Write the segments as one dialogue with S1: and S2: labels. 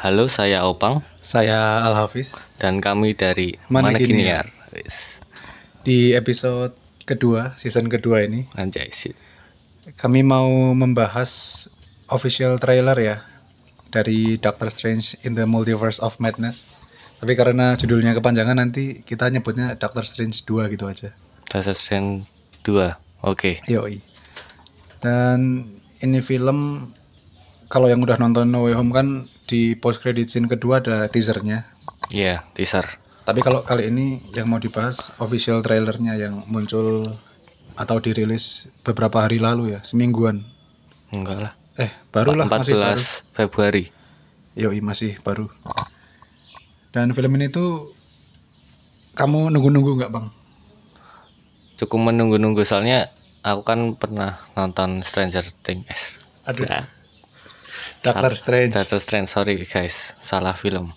S1: Halo, saya Opang
S2: Saya Al Hafiz.
S1: dan kami dari. Wis,
S2: Di episode kedua, season kedua ini,
S1: Anjay sih.
S2: kami mau membahas official trailer ya dari Doctor Strange in the Multiverse of Madness. Tapi karena judulnya kepanjangan nanti kita nyebutnya Doctor Strange 2 gitu aja.
S1: Doctor Strange 2. Oke.
S2: Yoi. Dan ini film kalau yang udah nonton No Way Home kan di post credit scene kedua ada teasernya.
S1: Iya, teaser.
S2: Tapi kalau kali ini yang mau dibahas official trailernya yang muncul atau dirilis beberapa hari lalu ya, semingguan.
S1: Enggak lah.
S2: Eh, baru lah
S1: 14
S2: masih baru.
S1: Februari.
S2: Yoi, masih baru. Dan film ini tuh kamu nunggu-nunggu nggak bang?
S1: Cukup menunggu-nunggu soalnya aku kan pernah nonton Stranger Things.
S2: Aduh,
S1: Ya,
S2: Doctor Strange.
S1: Doctor Strange, sorry guys, salah film.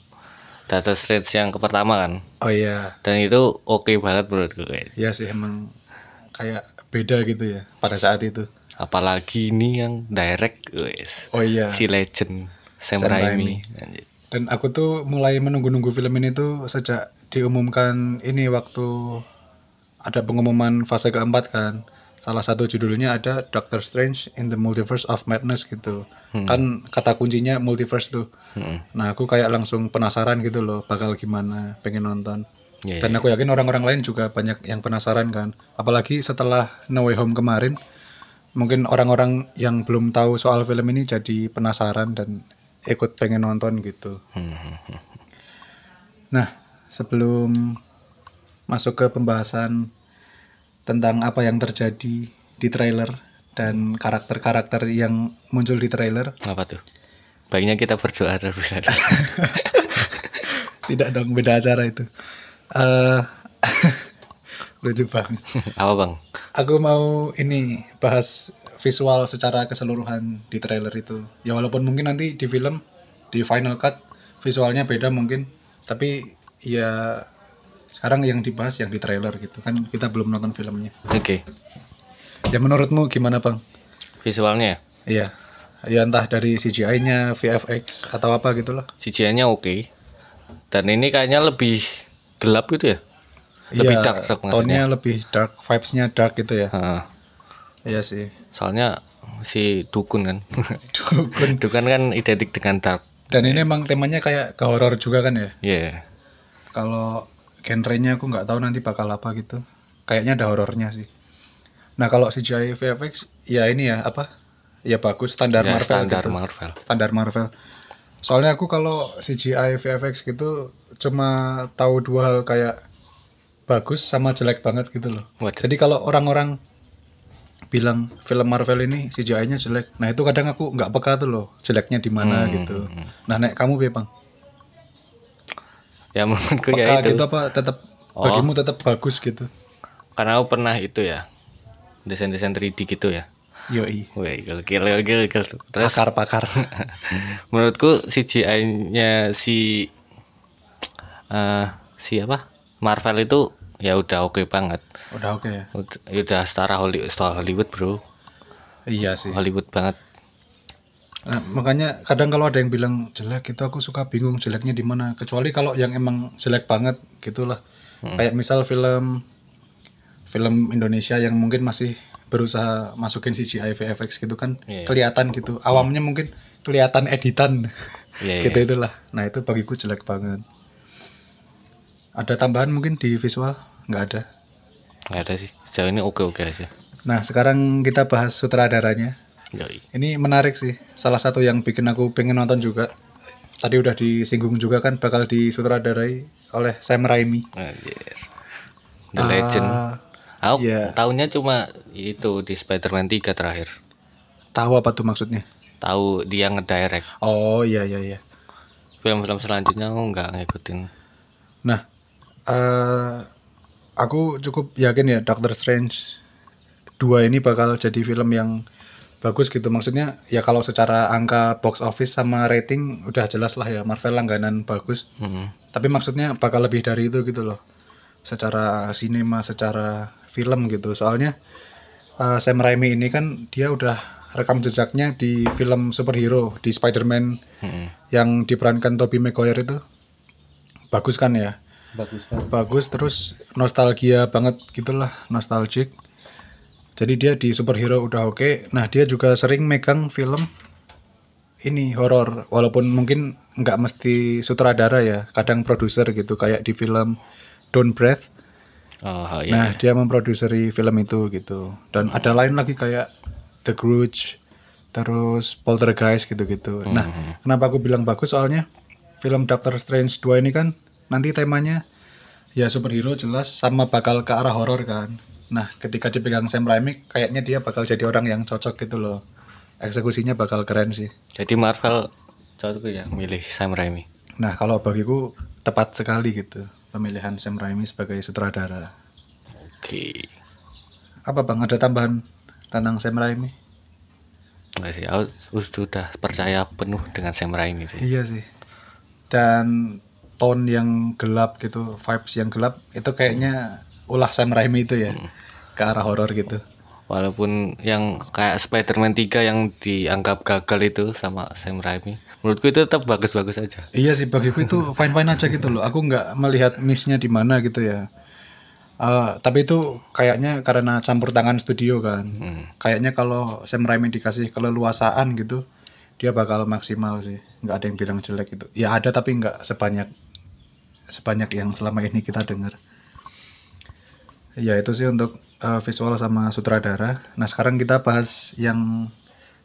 S1: Doctor Strange yang ke pertama kan.
S2: Oh iya,
S1: Dan itu oke banget menurutku guys.
S2: iya sih emang kayak beda gitu ya pada saat itu.
S1: Apalagi ini yang direct guys.
S2: Oh iya.
S1: Si legend Sam,
S2: Sam
S1: Raimi. Anjir.
S2: Dan aku tuh mulai menunggu-nunggu film ini tuh sejak diumumkan ini waktu ada pengumuman fase keempat kan. Salah satu judulnya ada Doctor Strange in the Multiverse of Madness gitu. Kan kata kuncinya multiverse tuh.
S1: Mm-mm.
S2: Nah aku kayak langsung penasaran gitu loh bakal gimana pengen nonton.
S1: Iya,
S2: Dan aku yakin orang-orang lain juga banyak yang penasaran kan. Apalagi setelah No Way Home kemarin, mungkin orang-orang yang belum tahu soal film ini jadi penasaran dan ikut pengen nonton gitu.
S1: Hmm.
S2: Nah, sebelum masuk ke pembahasan tentang apa yang terjadi di trailer dan karakter-karakter yang muncul di trailer,
S1: Apa tuh? Baiknya kita berdoa dulu.
S2: tidak dong beda acara itu. eh lucu banget.
S1: Apa bang?
S2: Aku mau ini bahas visual secara keseluruhan di trailer itu. Ya walaupun mungkin nanti di film di final cut visualnya beda mungkin, tapi ya sekarang yang dibahas yang di trailer gitu kan kita belum nonton filmnya.
S1: Oke.
S2: Ya menurutmu gimana bang?
S1: Visualnya
S2: Iya, ya entah dari CGI-nya, VFX atau apa gitulah.
S1: CGI-nya oke. Dan ini kayaknya lebih gelap gitu ya? Lebih
S2: Iya,
S1: dark, dark maksudnya.
S2: tone-nya lebih dark, vibes-nya dark gitu ya.
S1: Heeh.
S2: Iya sih.
S1: soalnya si dukun kan.
S2: Dukun.
S1: dukun kan identik dengan dark.
S2: Dan ini emang temanya kayak ke horor juga kan ya?
S1: Iya.
S2: Kalau genrenya aku nggak tahu nanti bakal apa gitu. Kayaknya ada horornya sih. Nah kalau CGI VFX ya ini ya apa? Ya bagus standar
S1: Ya,
S2: Marvel
S1: standar
S2: gitu.
S1: Marvel.
S2: Standar Marvel. Soalnya aku kalau CGI VFX gitu cuma tahu dua hal kayak bagus sama jelek banget gitu loh.
S1: Waduh.
S2: Jadi kalau orang-orang bilang film Marvel ini CGI-nya jelek, nah itu kadang aku nggak peka tuh loh jeleknya di mana
S1: Hmm,
S2: gitu. Nah nek kamu Bang,
S1: Ya menurutku
S2: peka
S1: ya itu.
S2: gitu apa tetap
S1: Oh.
S2: bagimu tetap bagus gitu.
S1: Karena aku pernah itu ya. Desain-desain 3D gitu ya.
S2: Yoi.
S1: Wih, gil gil gil. Terus
S2: Pakar-pakar.
S1: menurutku CGI-nya si eh si apa? Marvel itu ya udah oke banget.
S2: Udah oke ya.
S1: Udah, ya udah setara Hollywood, setara Hollywood, Bro.
S2: Iya sih.
S1: Hollywood banget.
S2: Nah, makanya kadang kalau ada yang bilang jelek itu aku suka bingung jeleknya di mana. Kecuali kalau yang emang jelek banget gitulah. Kayak misal film film Indonesia yang mungkin masih berusaha masukin CGI VFX gitu kan
S1: Iya.
S2: kelihatan gitu. Awamnya mungkin kelihatan editan.
S1: Iya,
S2: gitu itulah. Nah, itu bagiku jelek banget. Ada tambahan mungkin di visual? Nggak ada.
S1: Nggak ada sih. Sejauh ini oke-oke aja.
S2: Nah, sekarang kita bahas sutradaranya.
S1: Yoi.
S2: Ini menarik sih. Salah satu yang bikin aku pengen nonton juga. Tadi udah disinggung juga kan bakal disutradarai oleh Sam Raimi.
S1: Anjir. The Legend.
S2: Ah,
S1: Aku
S2: iya.
S1: tahunya cuma itu di Spider-Man 3 terakhir.
S2: tahu apa tuh maksudnya?
S1: Tahu dia ngedirect.
S2: Oh iya iya iya.
S1: Film-film selanjutnya aku nggak ngikutin.
S2: Nah, eh aku cukup yakin ya Doctor Strange 2 ini bakal jadi film yang bagus gitu. Maksudnya ya kalau secara angka box office sama rating udah jelas lah ya Marvel langganan bagus.
S1: Hmm.
S2: Tapi maksudnya bakal lebih dari itu gitu loh. Secara sinema, secara film gitu. Soalnya eh, Sam Raimi ini kan dia udah rekam jejaknya di film superhero di Spider-Man
S1: Mm-mm.
S2: yang diperankan Tobey Maguire itu bagus kan ya
S1: bagus banget
S2: bagus terus nostalgia banget gitulah nostalgic jadi dia di superhero udah oke. Nah dia juga sering megang film ini horor. Walaupun mungkin nggak mesti sutradara ya kadang produser gitu kayak di film Don't Breath
S1: oh iya
S2: nah dia memproduseri film itu gitu. Dan ada lain lagi kayak The Grudge terus Poltergeist gitu-gitu. Nah kenapa aku bilang bagus? Soalnya film Doctor Strange 2 ini kan nanti temanya ya superhero jelas sama bakal ke arah horor kan nah ketika dipegang Sam Raimi kayaknya dia bakal jadi orang yang cocok gitu loh. Eksekusinya bakal keren sih.
S1: Jadi Marvel cocok ya milih Sam Raimi.
S2: Nah kalau bagiku tepat sekali gitu pemilihan Sam Raimi sebagai sutradara.
S1: Oke.
S2: Apa bang? Ada tambahan tentang Sam Raimi?
S1: Enggak sih aku sudah percaya penuh dengan Sam Raimi sih.
S2: Iya sih. Dan tone yang gelap gitu, vibes yang gelap itu kayaknya ulah Sam Raimi itu ya. Ke arah horor gitu.
S1: walaupun yang kayak Spider-Man 3 yang dianggap gagal itu sama Sam Raimi menurutku itu tetap bagus-bagus aja
S2: Iya sih bagiku itu fine-fine aja gitu loh. Aku nggak melihat miss-nya di mana gitu ya. Eh, tapi itu kayaknya karena campur tangan studio kan.
S1: Hmm.
S2: Kayaknya kalau Sam Raimi dikasih keleluasaan gitu, dia bakal maksimal sih. Nggak ada yang bilang jelek gitu. Ya ada tapi nggak sebanyak sebanyak yang selama ini kita dengar. Ya itu sih untuk eh, visual sama sutradara. Nah sekarang kita bahas yang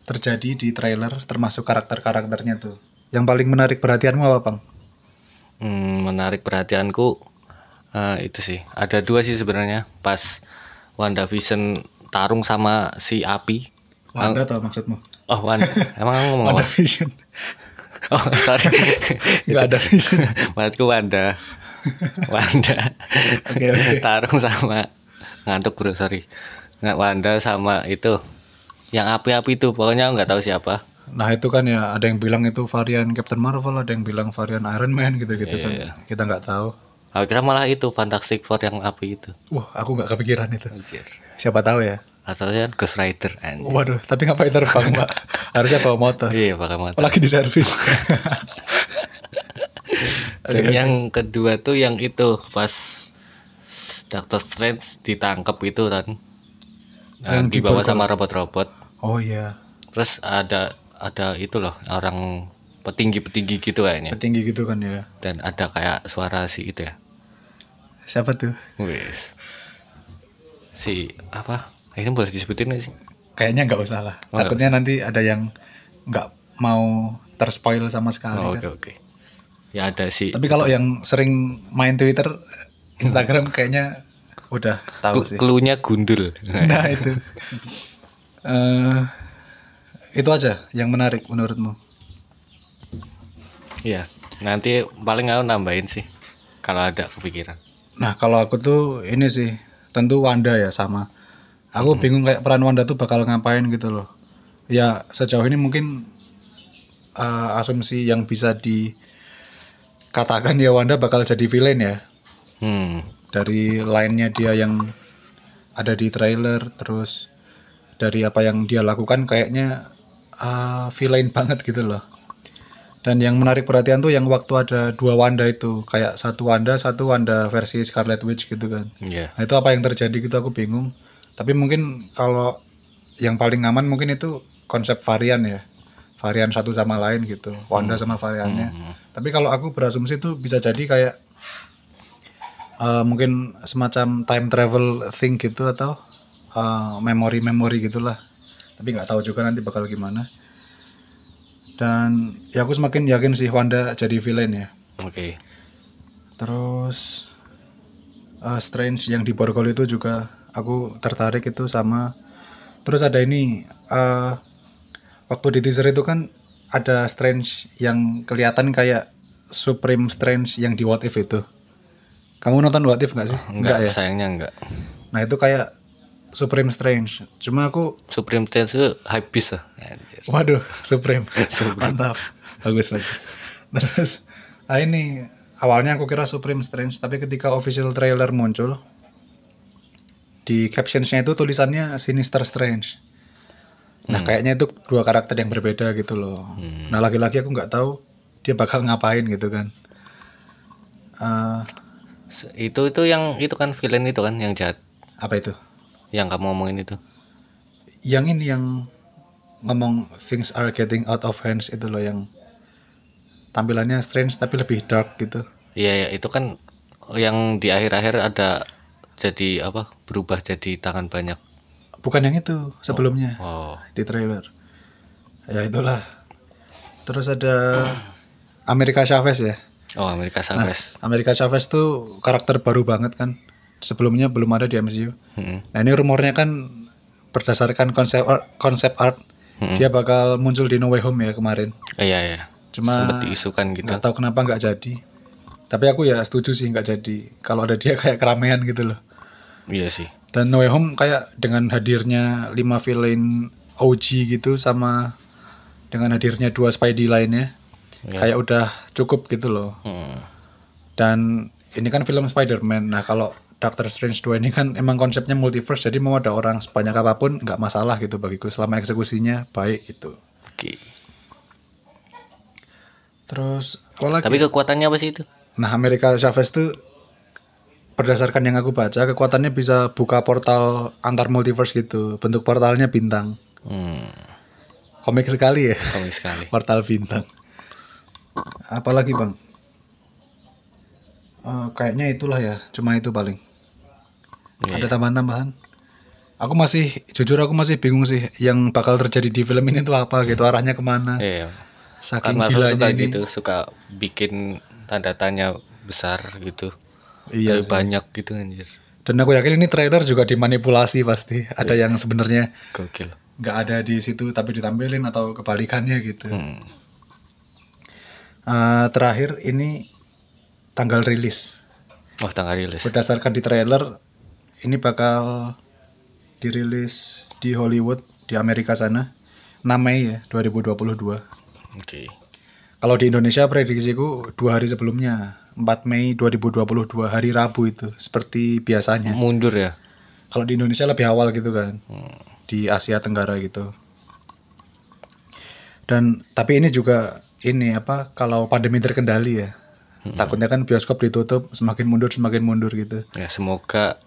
S2: terjadi di trailer termasuk karakter-karakternya tuh. Yang paling menarik perhatianmu apa bang?
S1: Hmm, menarik perhatianku eh, itu sih ada dua sih sebenarnya pas WandaVision tarung sama si Api
S2: Wanda tau maksudmu?
S1: oh Wanda emang kamu ngomong
S2: Wanda? Vision.
S1: oh sorry
S2: Nggak ada vision.
S1: maksudku Wanda Wanda
S2: Oke, oke.
S1: tarung sama ngantuk bro sorry nggak Wanda sama itu yang api-api itu pokoknya nggak tahu siapa
S2: Nah itu kan ya ada yang bilang itu varian Captain Marvel, ada yang bilang varian Iron Man gitu-gitu kan.
S1: Iya.
S2: Kita nggak tahu.
S1: aku kira malah itu Fantastic Four yang api itu
S2: Wah aku nggak kepikiran itu.
S1: Anjir.
S2: Siapa tahu ya.
S1: atau kan Ghost Rider anjir.
S2: Waduh, tapi ngapain terbang pak? Harusnya bawa motor.
S1: iya pakai motor
S2: Apalagi di servis.
S1: Dan yang kedua tuh yang itu pas Doctor Strange ditangkap itu kan. Nah,
S2: Yang
S1: dibawa sama robot-robot.
S2: Oh iya,
S1: Terus ada ada itu loh orang petinggi-petinggi gitu kayaknya.
S2: petinggi gitu kan ya.
S1: Dan ada kayak suara si itu ya.
S2: Siapa tuh?
S1: Wis. Si apa? Ini boleh disebutin gak sih?
S2: Kayaknya nggak usah lah.
S1: Oh,
S2: Takutnya nanti ada yang nggak mau terspoil sama sekali.
S1: Oh,
S2: kan.
S1: Oke oke. Ya ada si
S2: Tapi kalau yang sering main Twitter, Instagram kayaknya udah tahu sih.
S1: klunya gundul.
S2: Nah itu. Eh itu aja yang menarik menurutmu.
S1: Iya. Nanti paling aku nambahin sih kalau ada kepikiran.
S2: Nah kalau aku tuh ini sih tentu Wanda ya sama. Aku bingung kayak peran Wanda tuh bakal ngapain gitu loh. Ya sejauh ini mungkin eh, asumsi yang bisa dikatakan ya Wanda bakal jadi villain ya.
S1: Hmm.
S2: Dari lainnya dia yang ada di trailer terus dari apa yang dia lakukan kayaknya uh, villain banget gitu loh. Dan yang menarik perhatian tuh yang waktu ada dua Wanda itu kayak satu Wanda satu Wanda versi Scarlet Witch gitu kan.
S1: Iya.
S2: Nah itu apa yang terjadi gitu aku bingung. Tapi mungkin kalau yang paling aman mungkin itu konsep varian ya. Varian satu sama lain gitu. Wanda sama variannya.
S1: Hmm.
S2: Tapi kalau aku berasumsi tuh bisa jadi kayak eh, mungkin semacam time travel thing gitu atau eh, memori-memori gitulah. Tapi nggak tahu juga nanti bakal gimana. Dan ya aku semakin yakin sih Wanda jadi villain ya.
S1: Oke.
S2: Terus eh, Strange yang di Borgol itu juga aku tertarik itu sama. Terus ada ini eh, waktu di teaser itu kan ada Strange yang kelihatan kayak Supreme Strange yang di What If itu. Kamu nonton What If nggak sih?
S1: Enggak,
S2: ya.
S1: sayangnya enggak.
S2: Nah itu kayak Supreme Strange. Cuma aku,
S1: Supreme Change itu hype lah. Anjir.
S2: waduh, Supreme.
S1: Supreme.
S2: Mantap. Bagus bagus. Terus, ah ini awalnya aku kira Supreme Strange, tapi ketika official trailer muncul, di captionsnya itu tulisannya Sinister Strange. Nah kayaknya itu dua karakter yang berbeda gitu loh. Nah lagi-lagi aku nggak tahu dia bakal ngapain gitu kan. Eh,
S1: Se- Itu itu yang itu kan villain itu kan yang jahat.
S2: apa itu?
S1: Yang kamu ngomongin itu.
S2: Yang ini yang ngomong things are getting out of hands itu loh yang tampilannya strange tapi lebih dark gitu.
S1: Iya ya, itu kan yang di akhir-akhir ada jadi apa? Berubah jadi tangan banyak.
S2: Bukan yang itu sebelumnya
S1: Oh.
S2: di trailer. Ya itulah. Terus ada Amerika Chavez ya.
S1: Oh, Amerika Chavez.
S2: Amerika Chavez tuh karakter baru banget kan. Sebelumnya belum ada di MCU.
S1: Mm-mm.
S2: Nah ini rumornya kan berdasarkan konsep art, konsep art
S1: Mm-mm.
S2: dia bakal muncul di No Way Home ya kemarin.
S1: Eh, Iya ya.
S2: Cuma
S1: diisukan gitu.
S2: nggak tahu kenapa nggak jadi. Tapi aku ya setuju sih nggak jadi. Kalau ada dia kayak keramaian gitu loh.
S1: Iya sih.
S2: Dan No Way Home kayak dengan hadirnya 5 villain OG gitu sama dengan hadirnya dua Spidey lainnya
S1: Ya.
S2: kayak udah cukup gitu loh.
S1: Hmm.
S2: Dan ini kan film Spider-Man. Nah, kalau Doctor Strange 2 ini kan emang konsepnya multiverse jadi mau ada orang sebanyak apa pun nggak masalah gitu bagiku selama eksekusinya baik gitu.
S1: Oke.
S2: Terus apa lagi?
S1: Tapi kekuatannya apa sih itu?
S2: Nah, Amerika Chavez tuh berdasarkan yang aku baca kekuatannya bisa buka portal antar multiverse gitu. Bentuk portalnya bintang.
S1: Hmm.
S2: Komik sekali ya
S1: Komik sekali.
S2: portal bintang. Apalagi bang? Eh, kayaknya itulah ya, cuma itu paling.
S1: Iya.
S2: Ada tambahan-tambahan? Aku masih, jujur aku masih bingung sih yang bakal terjadi di film ini tuh apa gitu, arahnya ke mana.
S1: Iya.
S2: Saking
S1: Marvel
S2: gilanya
S1: suka
S2: ini.
S1: gitu, suka bikin tanda tanya besar gitu.
S2: Iya sih.
S1: banyak gitu anjir.
S2: Dan aku yakin ini trailer juga dimanipulasi pasti. Ada yang sebenarnya
S1: Gokil.
S2: nggak ada di situ tapi ditampilin atau kebalikannya gitu.
S1: Hmm.
S2: Eh, terakhir ini tanggal rilis.
S1: Wah, tanggal rilis.
S2: Berdasarkan di trailer ini bakal dirilis di Hollywood di Amerika sana 6 Mei ya 2022.
S1: Oke.
S2: Kalau di Indonesia prediksiku dua hari sebelumnya 4 Mei 2022 hari Rabu itu seperti biasanya.
S1: Mundur ya.
S2: Kalau di Indonesia lebih awal gitu kan
S1: Hmm.
S2: di Asia Tenggara gitu. Dan tapi ini juga ini apa kalau pandemi terkendali ya. Takutnya kan bioskop ditutup semakin mundur semakin mundur gitu.
S1: Ya, semoga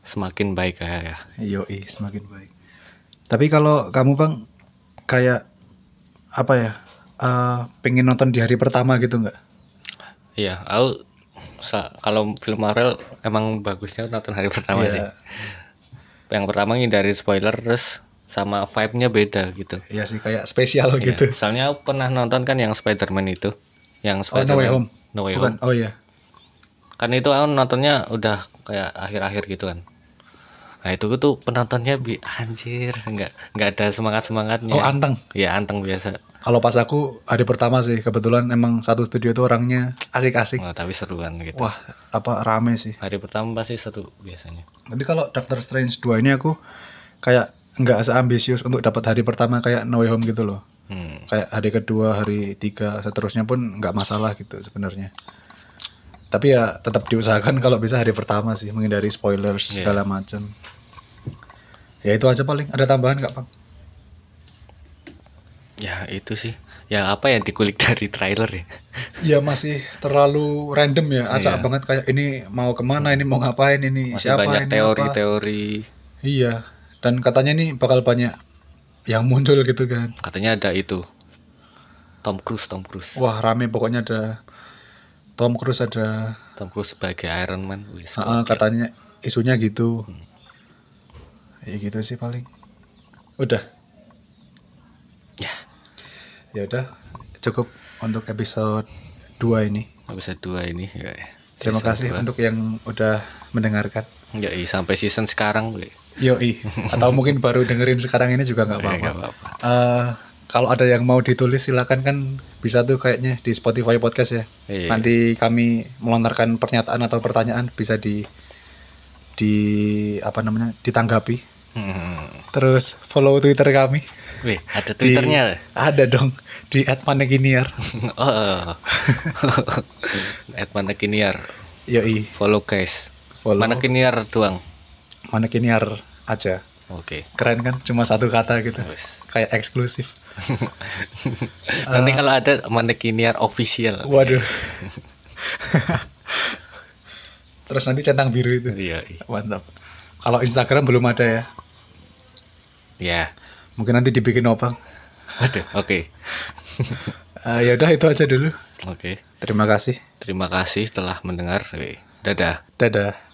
S1: semakin baik ya. ya.
S2: Yoi, semakin baik. Tapi kalau kamu bang kayak apa ya? Eh, pengen nonton di hari pertama gitu nggak?
S1: Iya, aku kalau film Marvel emang bagusnya nonton hari pertama
S2: Iya.
S1: sih. Yang pertama ngindari spoiler terus sama vibe-nya beda gitu.
S2: Iya sih kayak spesial
S1: Iya,
S2: gitu.
S1: Soalnya aku pernah nonton kan yang Spider-Man itu, yang
S2: Oh, No Way
S1: Spider-Man
S2: Home.
S1: No Way
S2: Bukan.
S1: Home.
S2: Oh iya.
S1: Kan itu aku nontonnya udah kayak akhir-akhir gitu kan. Nah itu tuh penontonnya bi anjir nggak nggak ada semangat semangatnya.
S2: Oh anteng.
S1: ya anteng biasa.
S2: Kalau pas aku hari pertama sih kebetulan emang satu studio tuh orangnya asik-asik.
S1: Wah, tapi seruan gitu.
S2: Wah apa rame sih.
S1: Hari pertama pasti seru biasanya.
S2: Tapi kalau Doctor Strange 2 ini aku kayak nggak seambisius untuk dapat hari pertama kayak No Way Home gitu loh.
S1: Hmm.
S2: Kayak hari kedua, hari tiga, seterusnya pun nggak masalah gitu sebenarnya. Tapi ya tetap diusahakan kalau bisa hari pertama sih menghindari spoilers
S1: Iya.
S2: segala macam. Ya itu aja paling. Ada tambahan nggak bang?
S1: Ya itu sih. Ya apa yang dikulik dari trailer ya?
S2: Ya masih terlalu random ya. Acak
S1: Iya.
S2: banget kayak ini mau ke mana, ini mau ngapain, ini
S1: Masih
S2: siapa,
S1: banyak
S2: ini
S1: teori-teori.
S2: Iya. Dan katanya nih bakal banyak yang muncul gitu kan.
S1: Katanya ada itu. Tom Cruise, Tom Cruise.
S2: Wah rame pokoknya ada Tom Cruise ada
S1: Tom Cruise sebagai Iron Man. Wis, gokil.
S2: katanya isunya gitu. Ya gitu sih paling. Udah.
S1: Ya.
S2: Ya udah cukup untuk episode 2 ini.
S1: Episode 2 ini ya.
S2: Terima
S1: Season
S2: kasih
S1: dua.
S2: untuk yang udah mendengarkan.
S1: Ya, iya, sampai season sekarang.
S2: Yoi. Atau mungkin baru dengerin sekarang ini juga nggak
S1: Eh,
S2: apa-apa. Eh, kalau ada yang mau ditulis silakan kan bisa tuh kayaknya di Spotify podcast ya.
S1: Iya.
S2: Nanti kami melontarkan pernyataan atau pertanyaan bisa di di apa namanya ditanggapi.
S1: Hmm.
S2: Terus follow Twitter kami.
S1: Wih, ada
S2: Di-
S1: Twitternya.
S2: Ada dong di @maneginiar.
S1: oh. At Manekiniar.
S2: Yoi,
S1: Follow guys.
S2: follow
S1: Manekiniar doang.
S2: Maneginiar aja.
S1: Oke.
S2: Keren kan? Cuma satu kata gitu.
S1: Wes.
S2: Kayak eksklusif.
S1: Nanti kalau ada manekinier official.
S2: Waduh. Terus nanti centang biru itu.
S1: Iya. iya.
S2: Mantap. Kalau Instagram belum ada ya.
S1: Ya.
S2: Mungkin nanti dibikin opang.
S1: Waduh. Oke.
S2: Eh, ya udah itu aja dulu.
S1: Oke.
S2: Terima kasih.
S1: Terima kasih telah mendengar. Dadah.
S2: Dadah.